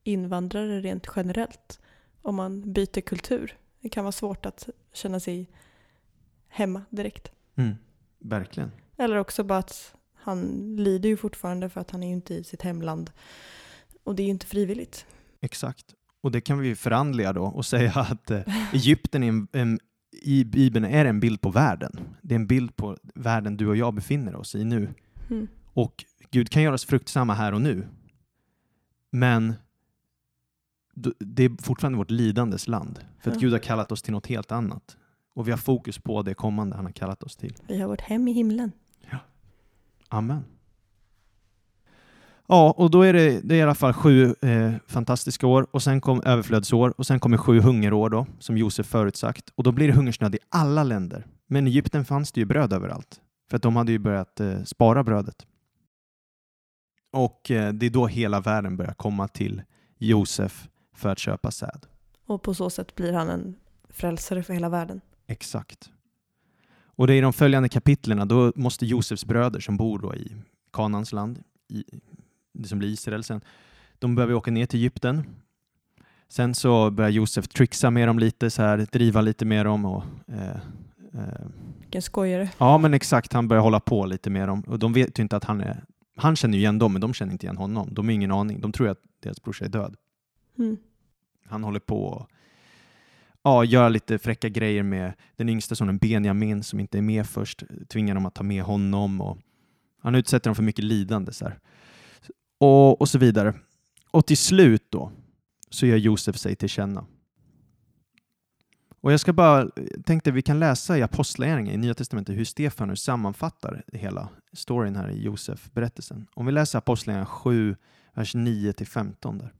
invandrare rent generellt. Om man byter kultur. Det kan vara svårt att känna sig hemma direkt. Mm. Verkligen. Eller också bara att han lider ju fortfarande för att han är ju inte i sitt hemland. Och det är ju inte frivilligt. Exakt. Och det kan vi ju förandliga då och säga att eh, Egypten är en, en, i Bibeln är en bild på världen. Det är en bild på världen du och jag befinner oss i nu. Mm. Och Gud kan göra oss fruktsamma här och nu. Men det är fortfarande vårt lidandes land. För att Ja. Gud har kallat oss till något helt annat. Och vi har fokus på det kommande han har kallat oss till. Vi har vårt hem i himlen. Amen. Ja, och då är det, det är i alla fall sju eh, fantastiska år och sen kom överflödsår och sen kommer sju hungerår då, som Josef förutsagt. Och då blir det hungersnöd i alla länder. Men i Egypten fanns det ju bröd överallt. För att de hade ju börjat eh, spara brödet. Och eh, det är då hela världen börjar komma till Josef för att köpa säd. Och på så sätt blir han en frälsare för hela världen. Exakt. Och det är i de följande kapitlerna, då måste Josefs bröder som bor då i Kanans land, i, det som blir Israel sen, de behöver åka ner till Egypten. Sen så börjar Josef trixa med dem lite, så här, driva lite med dem. Och, eh, eh, Vilken skojare. ja, men exakt, han börjar hålla på lite med dem. Och de vet ju inte att han är... Han känner ju igen dem, men de känner inte igen honom. De har ingen aning. De tror att deras brorsa är död. Mm. Han håller på och ja, göra lite fräcka grejer med den yngsta sonen Benjamin som inte är med först, tvingar dem att ta med honom och han utsätter dem för mycket lidande. Så här. Och, och så vidare. Och till slut då så gör Josef sig till känna. Och jag ska bara, eh, tänkte vi kan läsa i Apostlagärningarna i Nya Testamentet hur Stefanus sammanfattar hela storyn här i Josef-berättelsen. Om vi läser Apostlagärningarna 7, vers 9-15 där.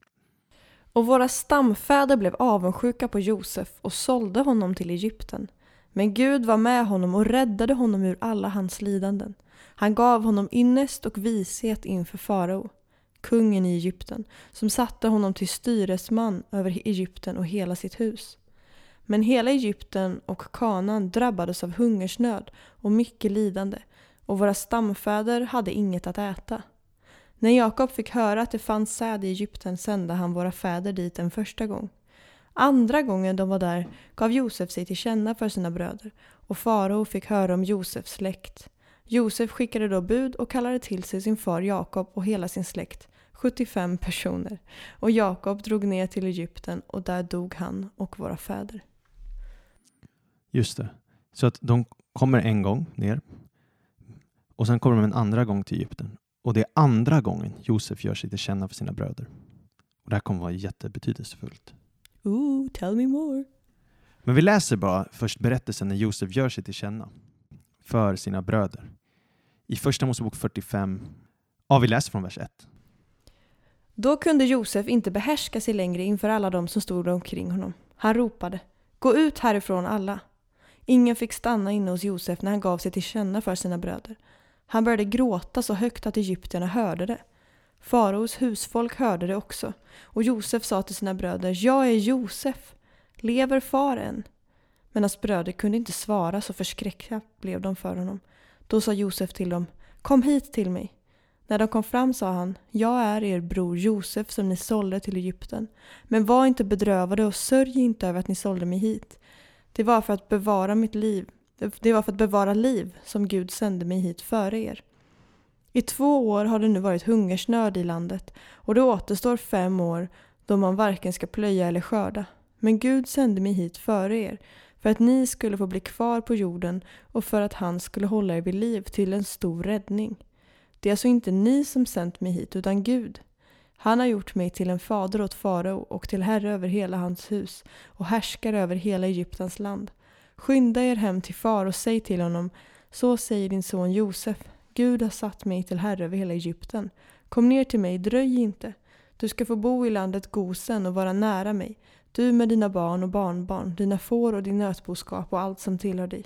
Och våra stamfäder blev avundsjuka på Josef och sålde honom till Egypten. Men Gud var med honom och räddade honom ur alla hans lidanden. Han gav honom ynnest och vishet inför farao, kungen i Egypten, som satte honom till styresman över Egypten och hela sitt hus. Men hela Egypten och Kanaan drabbades av hungersnöd och mycket lidande, och våra stamfäder hade inget att äta. När Jakob fick höra att det fanns säd i Egypten sände han våra fäder dit en första gång. Andra gången de var där gav Josef sig till känna för sina bröder och farao fick höra om Josefs släkt. Josef skickade då bud och kallade till sig sin far Jakob och hela sin släkt, 75 personer. Och Jakob drog ner till Egypten och där dog han och våra fäder. Just det. Så att de kommer en gång ner och sen kommer de en andra gång till Egypten. Och det är andra gången Josef gör sig till känna för sina bröder. Och det här kommer vara jättebetydelsefullt. Ooh, tell me more. Men vi läser bara först berättelsen när Josef gör sig till känna för sina bröder. I Första Mosebok 45, ja vi läser från vers 1. Då kunde Josef inte behärska sig längre inför alla de som stod omkring honom. Han ropade Gå ut härifrån alla! Ingen fick stanna inne hos Josef när han gav sig till känna för sina bröder. Han började gråta så högt att egyptierna hörde det. Faraos husfolk hörde det också och Josef sa till sina bröder Jag är Josef! Lever far än? Men hans bröder kunde inte svara så förskräckta blev de för honom. Då sa Josef till dem Kom hit till mig. När de kom fram sa han, jag är er bror Josef som ni sålde till Egypten. Men var inte bedrövade och sörj inte över att ni sålde mig hit. Det var för att bevara mitt liv. Det var för att bevara liv som Gud sände mig hit före er. I två år har det nu varit hungersnöd i landet och det återstår fem år då man varken ska plöja eller skörda. Men Gud sände mig hit före er för att ni skulle få bli kvar på jorden och för att han skulle hålla er vid liv till en stor räddning. Det är alltså inte ni som sänt mig hit utan Gud. Han har gjort mig till en fader åt farao och till herre över hela hans hus och härskar över hela Egyptens land. Skynda er hem till far och säg till honom, så säger din son Josef, Gud har satt mig till herre över hela Egypten. Kom ner till mig, dröj inte. Du ska få bo i landet Gosen och vara nära mig, du med dina barn och barnbarn, dina får och din nötboskap och allt som tillhör dig.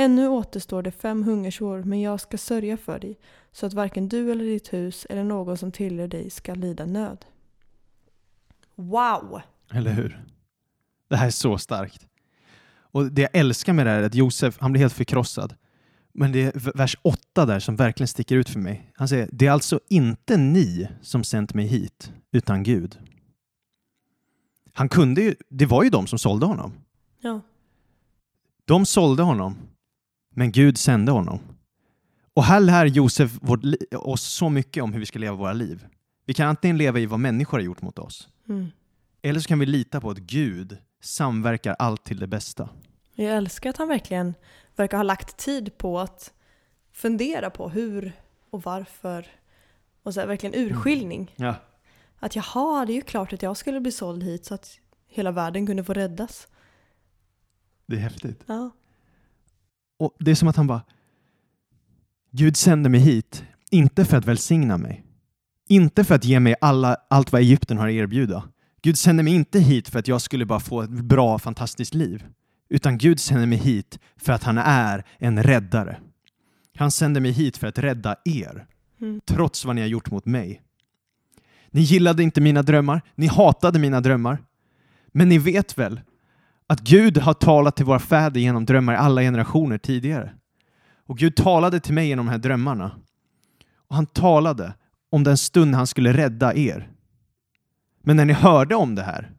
Ännu återstår det fem hungersår, men jag ska sörja för dig, så att varken du eller ditt hus eller någon som tillhör dig ska lida nöd. Wow! Eller hur? Det här är så starkt. Och det jag älskar med det här är att Josef, han blir helt förkrossad. Men det är vers 8 där som verkligen sticker ut för mig. Han säger, det är alltså inte ni som sänt mig hit, utan Gud. Han kunde ju, det var ju de som sålde honom. Ja. De sålde honom, men Gud sände honom. Och här lär Josef oss så mycket om hur vi ska leva våra liv. Vi kan antingen leva i vad människor har gjort mot oss, Mm. eller så kan vi lita på att Gud samverkar allt till det bästa. Jag älskar att han verkligen verkar ha lagt tid på att fundera på hur och varför. Och så här, verkligen urskiljning. Ja. Att jaha, det är ju klart att jag skulle bli såld hit så att hela världen kunde få räddas. Det är häftigt. Ja. Och det är som att han bara, Gud sände mig hit, inte för att välsigna mig. Inte för att ge mig alla, allt vad Egypten har att erbjuda. Gud sände mig inte hit för att jag skulle bara få ett bra, fantastiskt liv. Utan Gud sände mig hit för att han är en räddare. Han sände mig hit för att rädda er, Mm. trots vad ni har gjort mot mig. Ni gillade inte mina drömmar, ni hatade mina drömmar. Men ni vet väl att Gud har talat till våra fäder genom drömmar i alla generationer tidigare. Och Gud talade till mig genom de här drömmarna. Och han talade om den stund han skulle rädda er. Men när ni hörde om det här,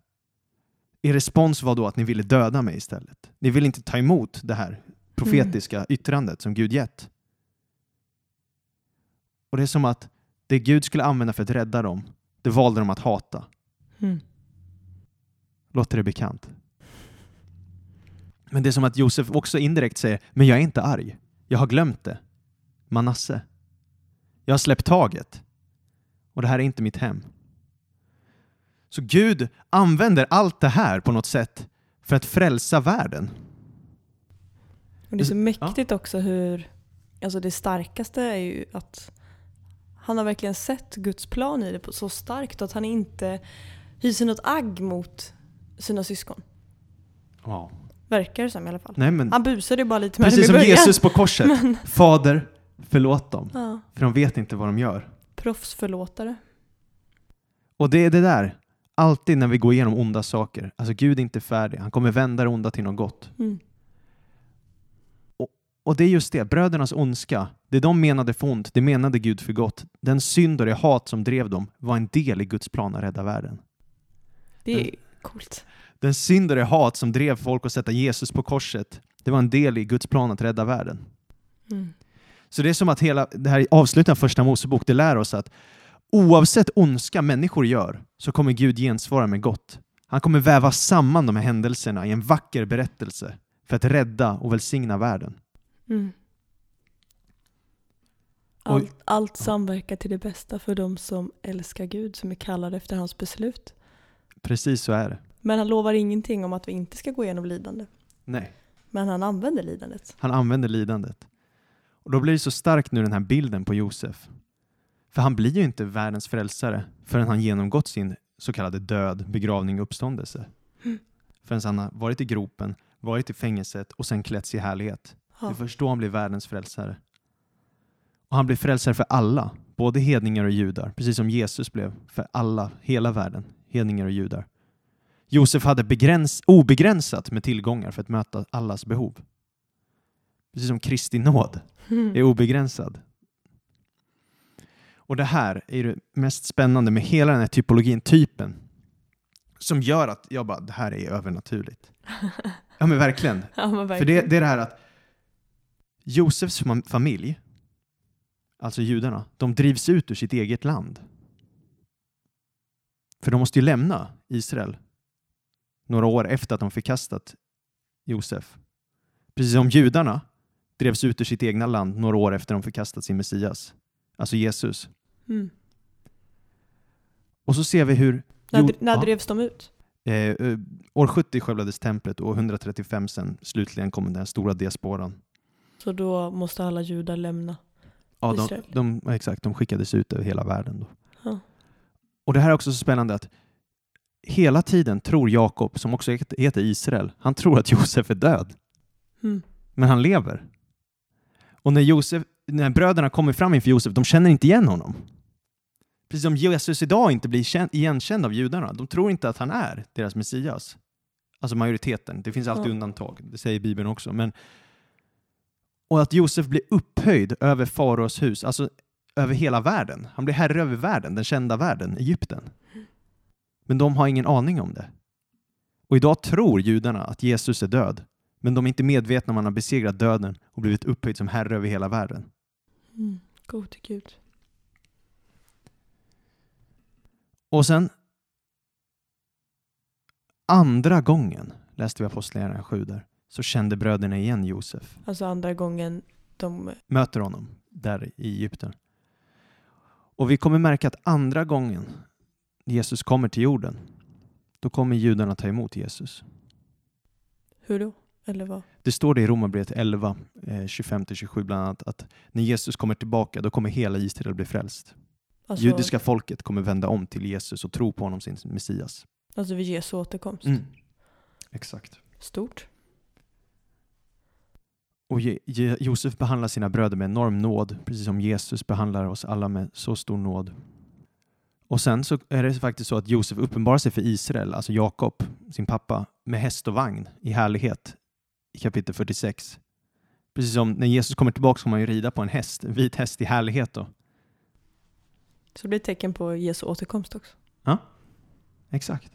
er respons var då att ni ville döda mig istället. Ni ville inte ta emot det här profetiska yttrandet som Gud gett. Och det är som att det Gud skulle använda för att rädda dem, det valde de att hata. Mm. Låter det bekant? Men det är som att Josef också indirekt säger, men jag är inte arg. Jag har glömt det. Manasse. Jag har släppt taget. Och det här är inte mitt hem. Så Gud använder allt det här på något sätt för att frälsa världen. Och det är så Ja. mäktigt också hur, alltså det starkaste är ju att han har verkligen sett Guds plan i det så starkt att han inte hyser något agg mot sina syskon. Wow. Verkar det som i alla fall. Nej, men Han busade ju bara lite med precis som. Jesus på korset. Men, Fader, förlåt dem, ja, för de vet inte vad de gör. proffsförlåtare. Och det är det där, alltid när vi går igenom onda saker. Alltså Gud är inte färdig, han kommer vända det onda till något gott. Mm. Och det är just det, brödernas ondska, det de menade för ont, det menade Gud för gott. Den synd och det hat som drev dem var en del i Guds plan att rädda världen. Det är Mm. coolt. Den synd och det hat som drev folk att sätta Jesus på korset, det var en del i Guds plan att rädda världen. Mm. Så det är som att hela det här avslutet av första Mosebok, det lär oss att oavsett ondska människor gör så kommer Gud gensvara med gott. Han kommer väva samman de här händelserna i en vacker berättelse för att rädda och välsigna världen. Mm. Allt, allt samverkar till det bästa för de som älskar Gud, som är kallade efter hans beslut. Precis så är det. Men han lovar ingenting om att vi inte ska gå igenom lidande. Nej. Men han använder lidandet. Han använder lidandet. Och då blir det så starkt nu den här bilden på Josef. För han blir ju inte världens frälsare förrän han genomgått sin så kallade död, begravning och uppståndelse. Mm. Förrän han har varit i gropen, varit i fängelset och sen klätts i härlighet. Det Ja. är först då han blir världens frälsare. Och han blir frälsare för alla, både hedningar och judar, precis som Jesus blev för alla, hela världen, hedningar och judar. Josef hade begräns, obegränsat med tillgångar för att möta allas behov. Precis som Kristi nåd är obegränsad. Och det här är det mest spännande med hela den här typologin, typen, som gör att jag bara, det här är övernaturligt. Ja men verkligen. Ja, men För verkligen. det, det är det här att Josefs fam- familj, alltså judarna, de drivs ut ur sitt eget land. För de måste ju lämna Israel några år efter att de förkastat Josef. Precis som judarna drevs ut ur sitt egna land några år efter de förkastat sin Messias, alltså Jesus. Mm. Och så ser vi hur När, Jo- när ja. drevs de ut? eh, eh, år 70 skövlades templet och 135 sen slutligen kom den stora diasporan. Så då måste alla judar lämna. Ja, de, Israel. de, ja, exakt, de skickades ut över hela världen. Då. Ja. Och det här är också så spännande att hela tiden tror Jakob, som också heter- Israel, han tror att Josef är död, Mm. men han lever. Och när, Josef, när bröderna kommer fram inför Josef, de känner inte igen honom. Precis som Jesus idag inte blir kän- igenkänd av judarna. De tror inte att han är deras Messias. Alltså majoriteten. Det finns alltid Ja. undantag. Det säger Bibeln också. Men, och att Josef blir upphöjd över faraos hus, alltså över hela världen. Han blir herre över världen, den kända världen, Egypten. Men de har ingen aning om det. Och idag tror judarna att Jesus är död, men de är inte medvetna om att han har besegrat döden och blivit upphöjd som herre över hela världen. Mm. Gode Gud. Och sen andra gången, läste vi Apostlagärningarna 7 där, så kände bröderna igen Josef. Alltså andra gången de... Möter honom där i Egypten. Och vi kommer märka att andra gången Jesus kommer till jorden, då kommer judarna ta emot Jesus. Hur då? Eller vad? Det står det i Romarbrevet 11, eh, 25-27 bland annat, att när Jesus kommer tillbaka, då kommer hela Israel bli frälst. Alltså, Judiska folket kommer vända om till Jesus och tro på honom sin Messias. alltså vid Jesu återkomst. Mm. Exakt. Stort. Och Je- Je- Josef behandlar sina bröder med enorm nåd, precis som Jesus behandlar oss alla med så stor nåd. Och sen så är det faktiskt så att Josef uppenbarar sig för Israel, alltså Jakob, sin pappa, med häst och vagn i härlighet i kapitel 46. Precis som när Jesus kommer tillbaka kommer han ju rida på en häst, en vit häst i härlighet då. Så det blir ett tecken på Jesu återkomst också. Exakt.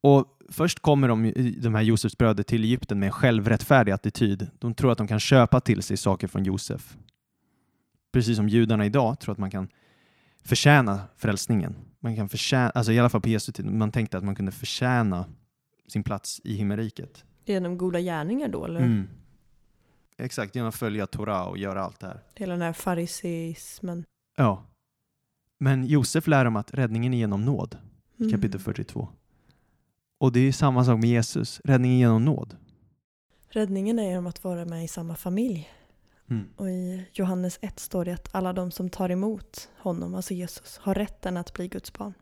Och först kommer de, de här Josefs bröder till Egypten med en självrättfärdig attityd. De tror att de kan köpa till sig saker från Josef. Precis som judarna idag tror att man kan förtjäna frälsningen. Man kan förtjäna, alltså i alla fall på Jesu tid, man tänkte att man kunde förtjäna sin plats i himmelriket. Genom goda gärningar då? Eller Mm. Exakt, genom att följa Torah och göra allt det här. hela den här fariseismen? Ja. Men Josef lär dem att räddningen är genom nåd. Mm. kapitel 42. Och det är samma sak med Jesus, räddningen genom nåd. Räddningen är genom att vara med i samma familj. Och i Johannes 1 står det att alla de som tar emot honom, alltså Jesus, har rätten att bli Guds barn.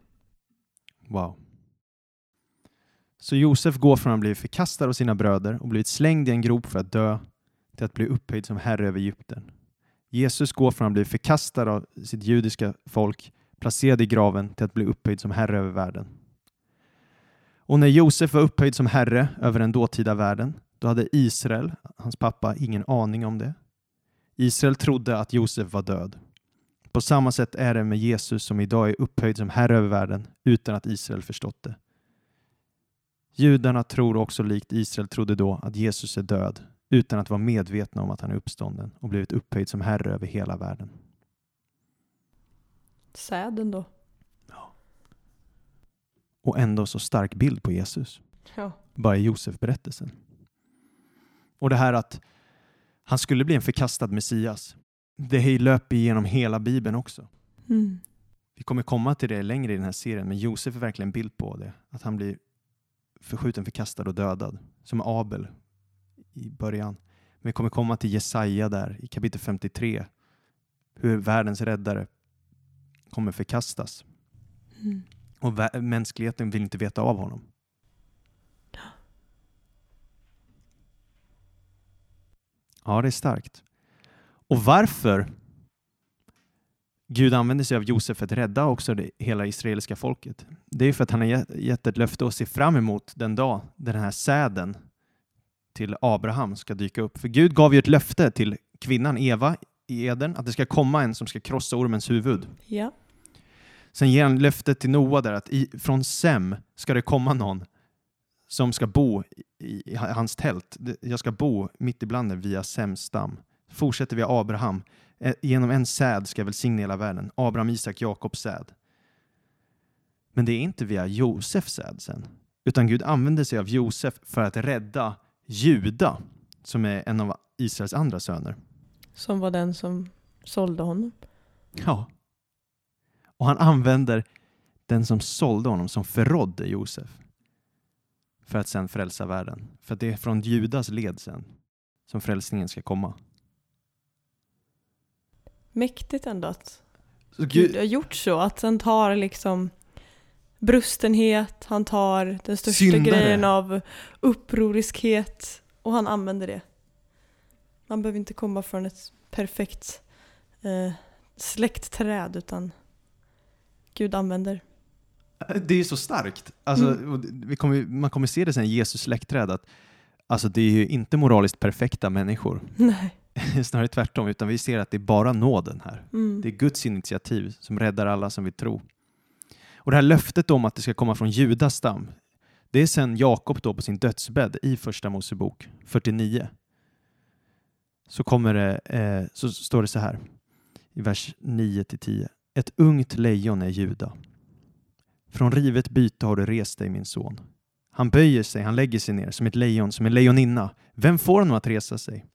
Wow. Så Josef går från att bli förkastad av sina bröder och blivit slängd i en grop för att dö till att bli upphöjd som herre över Egypten. Jesus går från att bli förkastad av sitt judiska folk, placerad i graven, till att bli upphöjd som herre över världen. Och när Josef var upphöjd som herre över den dåtida världen, då hade Israel, hans pappa, ingen aning om det. Israel trodde att Josef var död. På samma sätt är det med Jesus som idag är upphöjd som herre över världen utan att Israel förstått det. Judarna tror också likt Israel trodde då att Jesus är död utan att vara medvetna om att han är uppstånden och blivit upphöjd som herre över hela världen. Säden då? Och ändå så stark bild på Jesus. Ja. bara i Josef-berättelsen. Och det här att han skulle bli en förkastad Messias, det löper igenom hela Bibeln också. Mm. Vi kommer komma till det längre i den här serien, men Josef är verkligen en bild på det. Att han blir förskjuten, förkastad och dödad, som Abel i början. Men vi kommer komma till Jesaja där i kapitel 53, hur världens räddare kommer förkastas. Mm. Och mänskligheten vill inte veta av honom. Ja, det är starkt. Och varför Gud använder sig av Josef för att rädda också det, hela israeliska folket. Det är för att han har gett- ett löfte och ser fram emot den dag den här säden till Abraham ska dyka upp. För Gud gav ju ett löfte till kvinnan Eva i Eden, att det ska komma en som ska krossa ormens huvud. Ja. Sen ger han löftet till Noa där att i, från Sem ska det komma någon som ska bo i, i hans tält. Jag ska bo mitt ibland er via Sems stam. Fortsätter via Abraham. Genom en säd ska jag välsigna hela världen. Abraham, Isak, Jakobs säd. Men det är inte via Josefs säd sen. Utan Gud använder sig av Josef för att rädda Juda, som är en av Israels andra söner. Som var den som sålde honom. Ja. Och han använder den som sålde honom, som förrådde Josef, för att sen frälsa världen. För att det är från Judas led sen som frälsningen ska komma. Mäktigt ändå att Så Gud har gjort så. Att han tar liksom brustenhet, han tar den största Syndare. grejen av upproriskhet och han använder det. Man behöver inte komma från ett perfekt eh, släktträd utan Gud använder. Det är så starkt. Alltså, Mm. kommer, man kommer se det sen i Jesus släktträd att alltså, det är ju inte moraliskt perfekta människor. Nej. Snarare tvärtom, utan vi ser att det är bara nåden här. Mm. Det är Guds initiativ som räddar alla som vill tro. Och det här löftet om att det ska komma från Judas stam, det är sen Jakob då på sin dödsbädd i Första Mosebok 49. Så, kommer det, eh, så står det så här i vers 9-10. Ett ungt lejon är Juda. Från rivet byte har du rest dig min son. Han böjer sig, han lägger sig ner som ett lejon, som en lejoninna. Vem får honom att resa sig?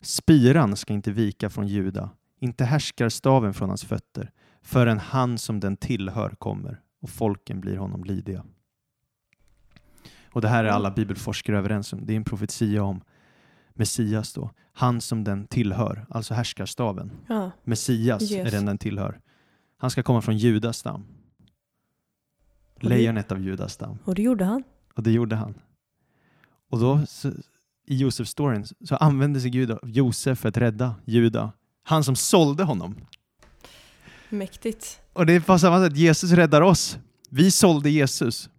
Spiran ska inte vika från Juda, inte härskar staven från hans fötter, förrän han som den tillhör kommer och folken blir honom lydiga. Och det här är alla bibelforskare överens om. Det är en profetia om Messias då. Han som den tillhör, alltså härskarstaven. Ja. Messias är Yes. den den tillhör. Han ska komma från Judas stam. Lejonet av Judas stam. Och det gjorde han. Och det gjorde han. Och då så, i Josef-storyn så använde sig Gud av Josef för att rädda Juda. Han som sålde honom. Mäktigt. Och det är på samma sätt, Jesus räddar oss. Vi sålde Jesus.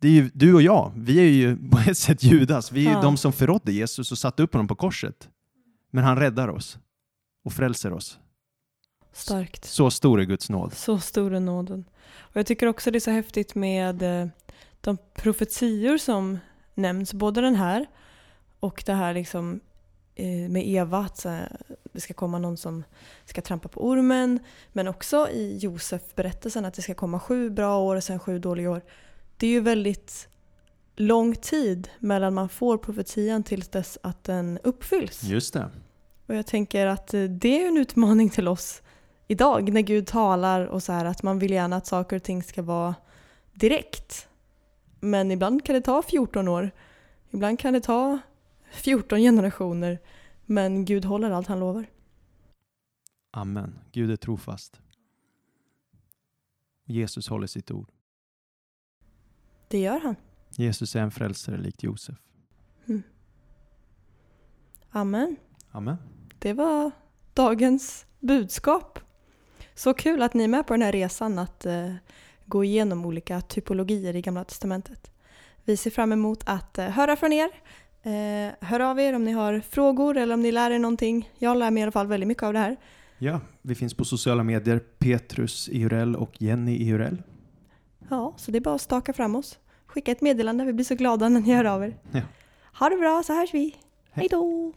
Det är ju du och jag, vi är ju på ett sätt Judas. Vi är Ja. de som förrådde Jesus och satte upp honom på korset. Men han räddar oss och frälser oss. Starkt. Så stor är Guds nåd. Så stor är nåden. Och jag tycker också det är så häftigt med eh, de profetior som nämns, både den här och det här liksom eh, med Eva, att det ska komma någon som ska trampa på ormen, men också i Josef-berättelsen att det ska komma sju bra år och sen sju dåliga år. Det är ju väldigt lång tid mellan man får profetian tills dess att den uppfylls. Just det. Och jag tänker att eh, det är en utmaning till oss idag när Gud talar och så här att man vill gärna att saker och ting ska vara direkt. Men ibland kan det ta 14 år. Ibland kan det ta 14 generationer. Men Gud håller allt han lovar. Amen. Gud är trofast. Jesus håller sitt ord. Det gör han. Jesus är en frälsare likt Josef. Amen. Amen. Det var dagens budskap. Så kul att ni är med på den här resan att eh, gå igenom olika typologier i Gamla Testamentet. Vi ser fram emot att eh, höra från er. Eh, hör av er om ni har frågor eller om ni lär er någonting. Jag lär mig i alla fall väldigt mycket av det här. Ja, vi finns på sociala medier. Petrus Ihurell och Jenny Ihurell. Ja, så det är bara att staka fram oss. Skicka ett meddelande, vi blir så glada när ni hör av er. Ja. Ha det bra så hörs vi. Hej då!